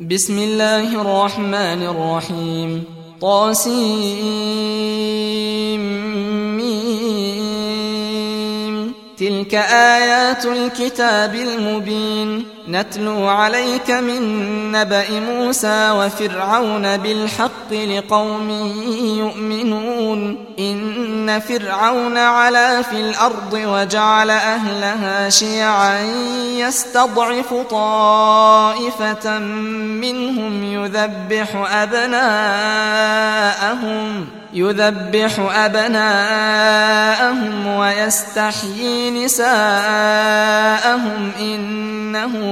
بسم الله الرحمن الرحيم. طاسيم. تلك آيات الكتاب المبين. نتلو عليك من نبأ موسى وفرعون بالحق لقوم يؤمنون. إن فرعون علا في الأرض وجعل أهلها شيعا يستضعف طائفة منهم يذبح أبناءهم يذبح أبناءهم ويستحيي نساءهم. إنه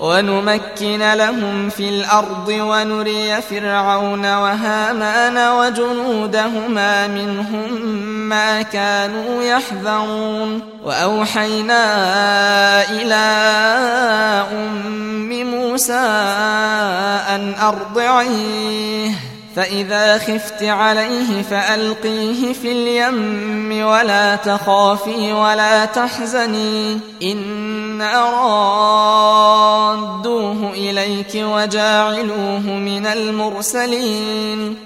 ونمكن لهم في الأرض ونري فرعون وهامان وجنودهما منهم ما كانوا يحذرون. وأوحينا إلى أم موسى أن أرضعيه. فإذا خفت عليه فألقيه في اليم ولا تخافي ولا تحزني. إنا رادوه إليك وجاعلوه من المرسلين.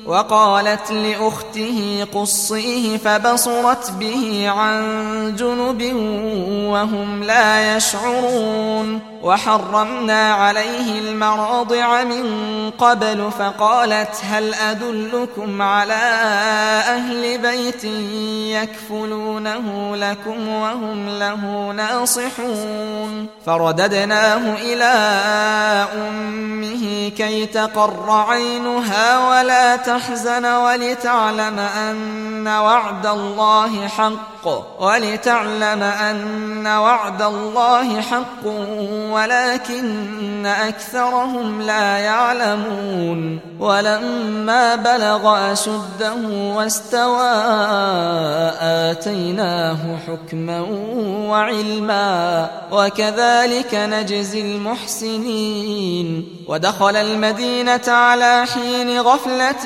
وقالت لأخته قصيه فبصرت به عن جنب وهم لا يشعرون. وحرمنا عليه المراضع من قبل فقالت هل أدلكم على أهل بيت يكفلونه لكم وهم له ناصحون. فرددناه إلى أمه كي تقر عينها ولا تحزن ولتعلم أن وعد الله حق ولتعلم أن وعد الله حق ولكن أكثرهم لا يعلمون. ولما بلغ أشده واستوى آتيناه حكما وعلما وكذلك نجزي المحسنين. ودخل المدينة على حين غفلة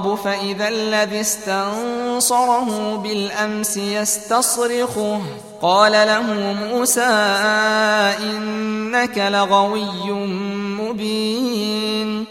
فإذا الذي استنصره بالأمس يستصرخه قال له موسى إنك لغوي مبين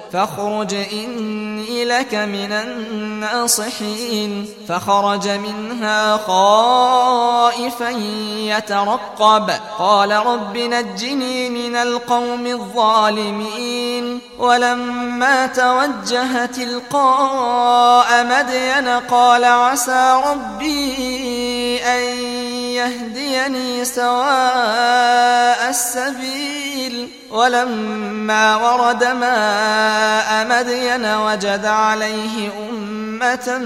إني لك من الناصحين. فخرج منها خائفا يترقب. قال رب نجني من القوم الظالمين. ولما توجه تلقاء مدين قال عسى ربي أن يهديني سواء السبيل. ولما ورد ماء مدين وجد عليه أمة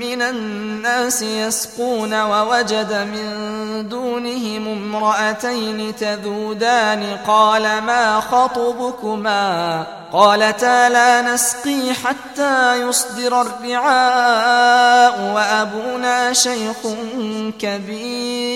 من الناس يسقون ووجد من دونهم امرأتين تذودان. قال ما خطبكما؟ قالتا لا نسقي حتى يصدر الرعاء وأبونا شيخ كبير.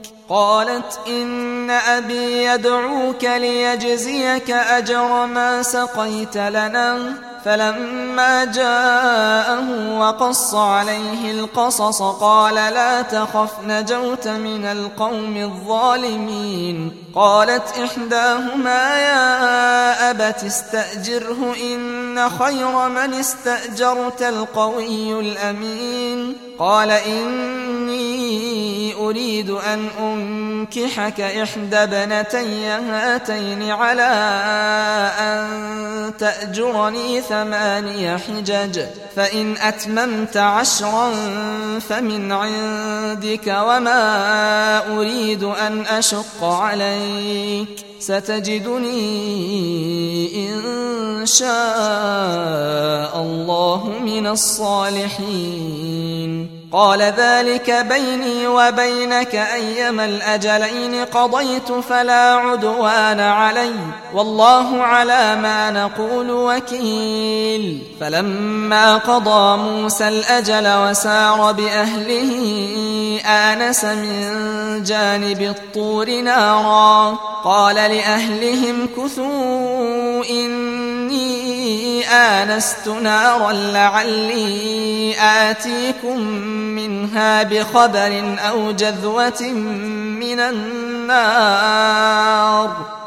قالت إن أبي يدعوك ليجزيك أجر ما سقيت لنا. فلما جاءه وقص عليه القصص قال لا تخف نجوت من القوم الظالمين. قالت إحداهما يا أبت استأجره إن خير من استأجرت القوي الأمين. قال إني أريد أن أنكحك إحدى بنتي هاتين على أن تأجرني ثماني حجج فإن أتممت عشرا فمن عندك وما أريد أن أشق عليك ستجدني إن شاء الله من الصالحين. قال ذلك بيني وبينك أيما الأجلين قضيت فلا عدوان علي والله على ما نقول وكيل فلما قضى موسى الأجل وسار بأهله آنس من جانب الطور نارا قال لأهلهم كثوا إني آنست نارا لعلي آتيكم منها بخبر أو جذوة من النار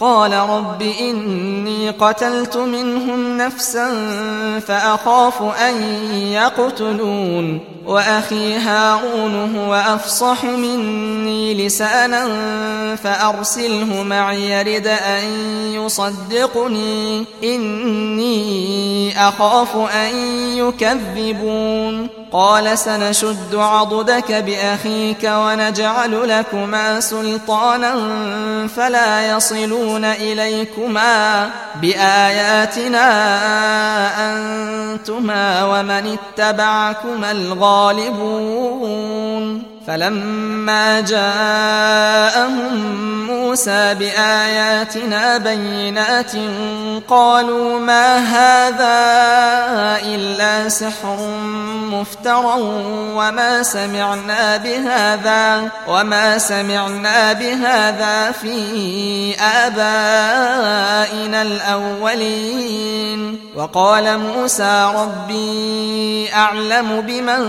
قال رب إني قتلت منهم نفسا فأخاف أن يقتلون. وأخي هارون هو أفصح مني لسانا فأرسله معي يرد أن يصدقني. إني أخاف أن يكذبون. قال سنشد عضدك بأخيك ونجعل لكما سلطانا فلا يصلون إليكما. بآياتنا أنتما ومن اتبعكما الغالبون فلما جاءهم موسى بآياتنا بينات قالوا ما هذا إلا سحر مفترى وما سمعنا بهذا وما سمعنا بهذا في آبائنا الأولين. وقال موسى ربي أعلم بمن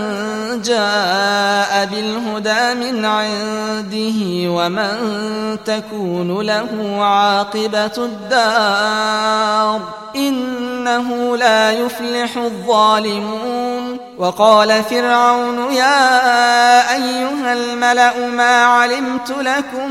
جاء بالهدى من عنده ومن تكون له عاقبة الدار إنه لا يفلح الظالمون وقال فرعون يا أيها الملأ ما علمت لكم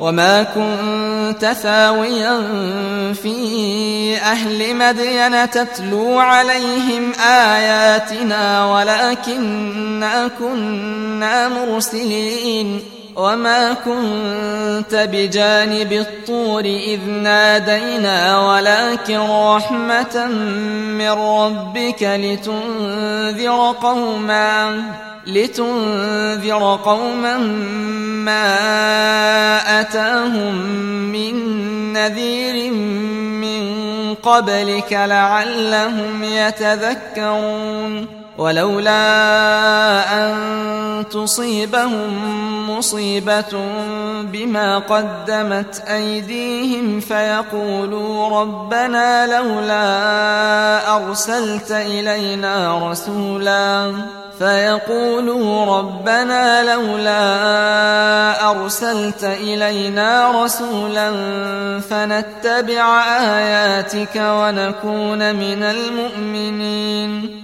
وما كنت ثاويا في أهل مدين تتلو عليهم آياتنا ولكننا كنا مرسلين وما كنت بجانب الطور إذ نادينا ولكن رحمة من ربك لتنذر قوما لتنذر قوما ما أتاهم من نذير من قبلك لعلهم يتذكرون ولولا أن تصيبهم مصيبة بما قدمت أيديهم فيقولوا ربنا لولا أرسلت إلينا رسولا فيقولوا ربنا لولا أرسلت إلينا رسولا فنتبع آياتك ونكون من المؤمنين.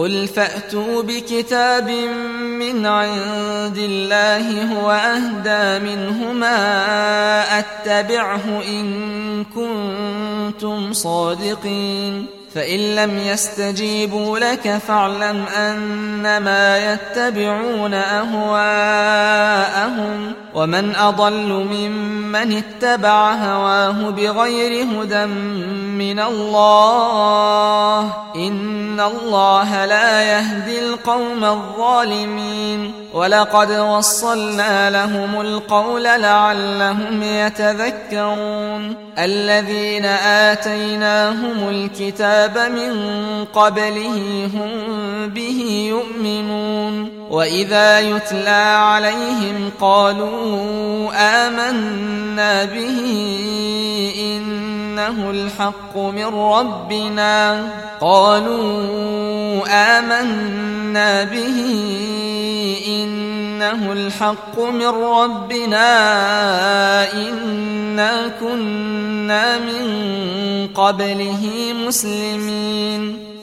قل فأتوا بكتاب من عند الله هو أهدى منهما أتبعه إن كنتم صادقين فإن لم يستجيبوا لك فاعلم أنما يتبعون أهواءهم ومن أضل ممن اتبع هواه بغير هدى من الله إن الله لا يهدي القوم الظالمين ولقد وصلنا لهم القول لعلهم يتذكرون الذين آتيناهم الكتاب من قبله هم به يؤمنون وإذا يتلى عليهم قالوا آمنا به إنه الحق من ربنا قالوا آمنا به إنه الحق من ربنا إنا كنا من قبله مسلمين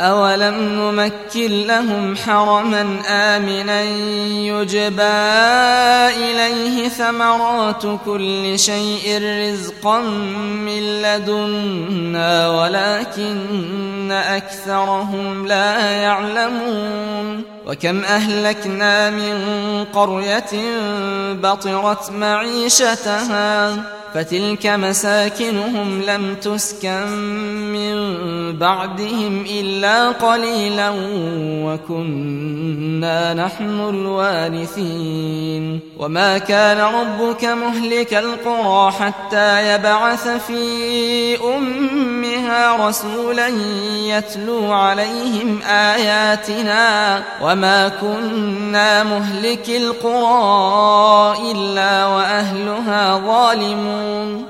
أولم نمكن لهم حرما آمنا يجبى إليه ثمرات كل شيء رزقا من لدنا ولكن أكثرهم لا يعلمون وكم أهلكنا من قرية بطرت معيشتها فتلك مساكنهم لم تسكن من بعدهم إلا قليلا وكنا نحن الوارثين. وما كان ربك مهلك القرى حتى يبعث في أمها رسولا يتلو عليهم آياتنا. وما كنا مهلك القرى إلا وأهلها ظالمون.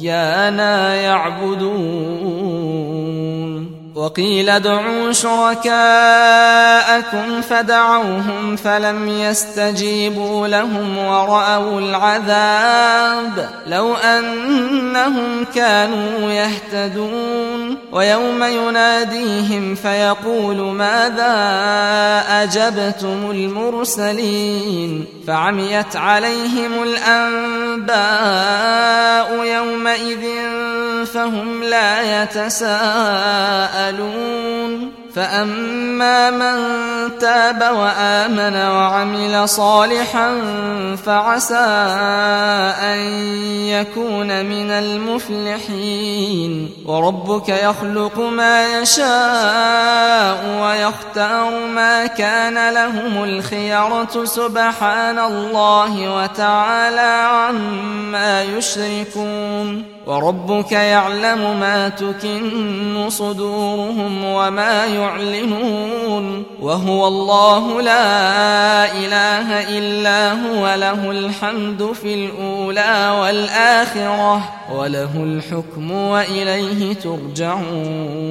إيانا يعبدون. وقيل ادعوا شركاءكم فدعوهم فلم يستجيبوا لهم ورأوا العذاب لو أنهم كانوا يهتدون ويوم يناديهم فيقول ماذا أجبتم المرسلين فعميت عليهم الأنباء يومئذ فهم لا يتساءلون فأما من تاب وآمن وعمل صالحا فعسى أن يكون من المفلحين. وربك يخلق ما يشاء ويختار ما كان لهم الخيرة سبحان الله وتعالى عما يشركون. وربك يعلم ما تكن صدورهم وما يعلنون وهو الله لا إله إلا هو له الحمد في الأولى والآخرة وله الحكم وإليه ترجعون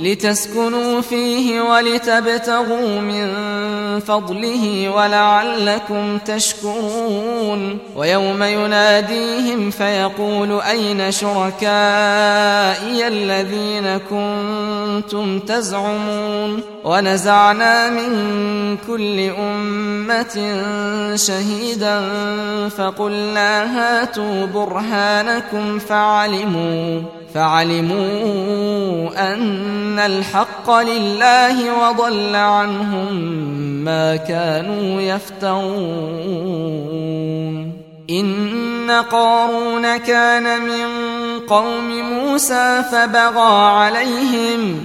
لتسكنوا فيه ولتبتغوا من فضله ولعلكم تشكرون. ويوم يناديهم فيقول أين شركائي الذين كنتم تزعمون؟ ونزعنا من كل أمة شهيدا فقلنا هاتوا برهانكم فعلموا. فعلموا أن الحق لله وضل عنهم ما كانوا يفترون. إن قارون كان من قوم موسى فبغى عليهم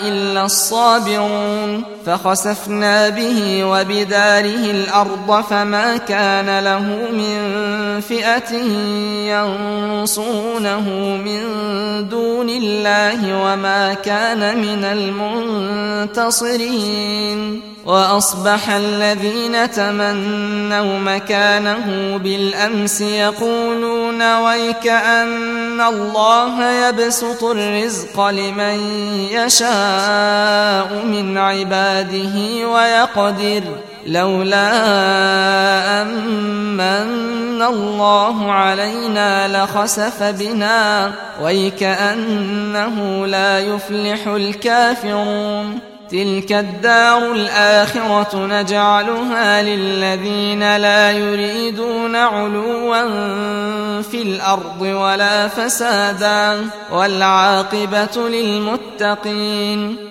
إلا الصابرون فخسفنا به وبداره الأرض فما كان له من فئة ينصونه من دون الله وما كان من المنتصرين وأصبح الذين تمنوا مكانه بالأمس يقولون ويك أن الله يبسط الرزق لمن يشاء من عباده ويقدر لولا أمن الله علينا لخسف بنا ويكأنه لا يفلح الكافرون تلك الدار الآخرة نجعلها للذين لا يريدون علوا في الأرض ولا فسادا والعاقبة للمتقين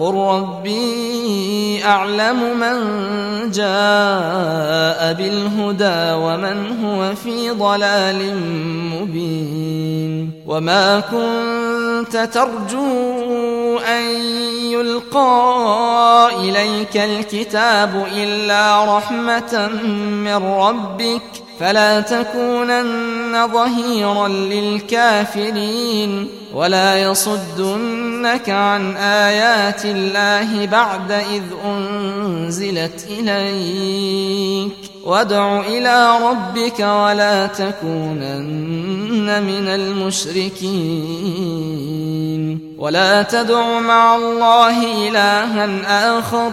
قل ربي أعلم من جاء بالهدى ومن هو في ضلال مبين وما كنت ترجو أن يلقى إليك الكتاب إلا رحمة من ربك فلا تكونن ظهيرا للكافرين ولا يصدنك عن آيات الله بعد إذ أنزلت إليك. وادع إلى ربك ولا تكونن من المشركين. ولا تدع مع الله إلها آخر.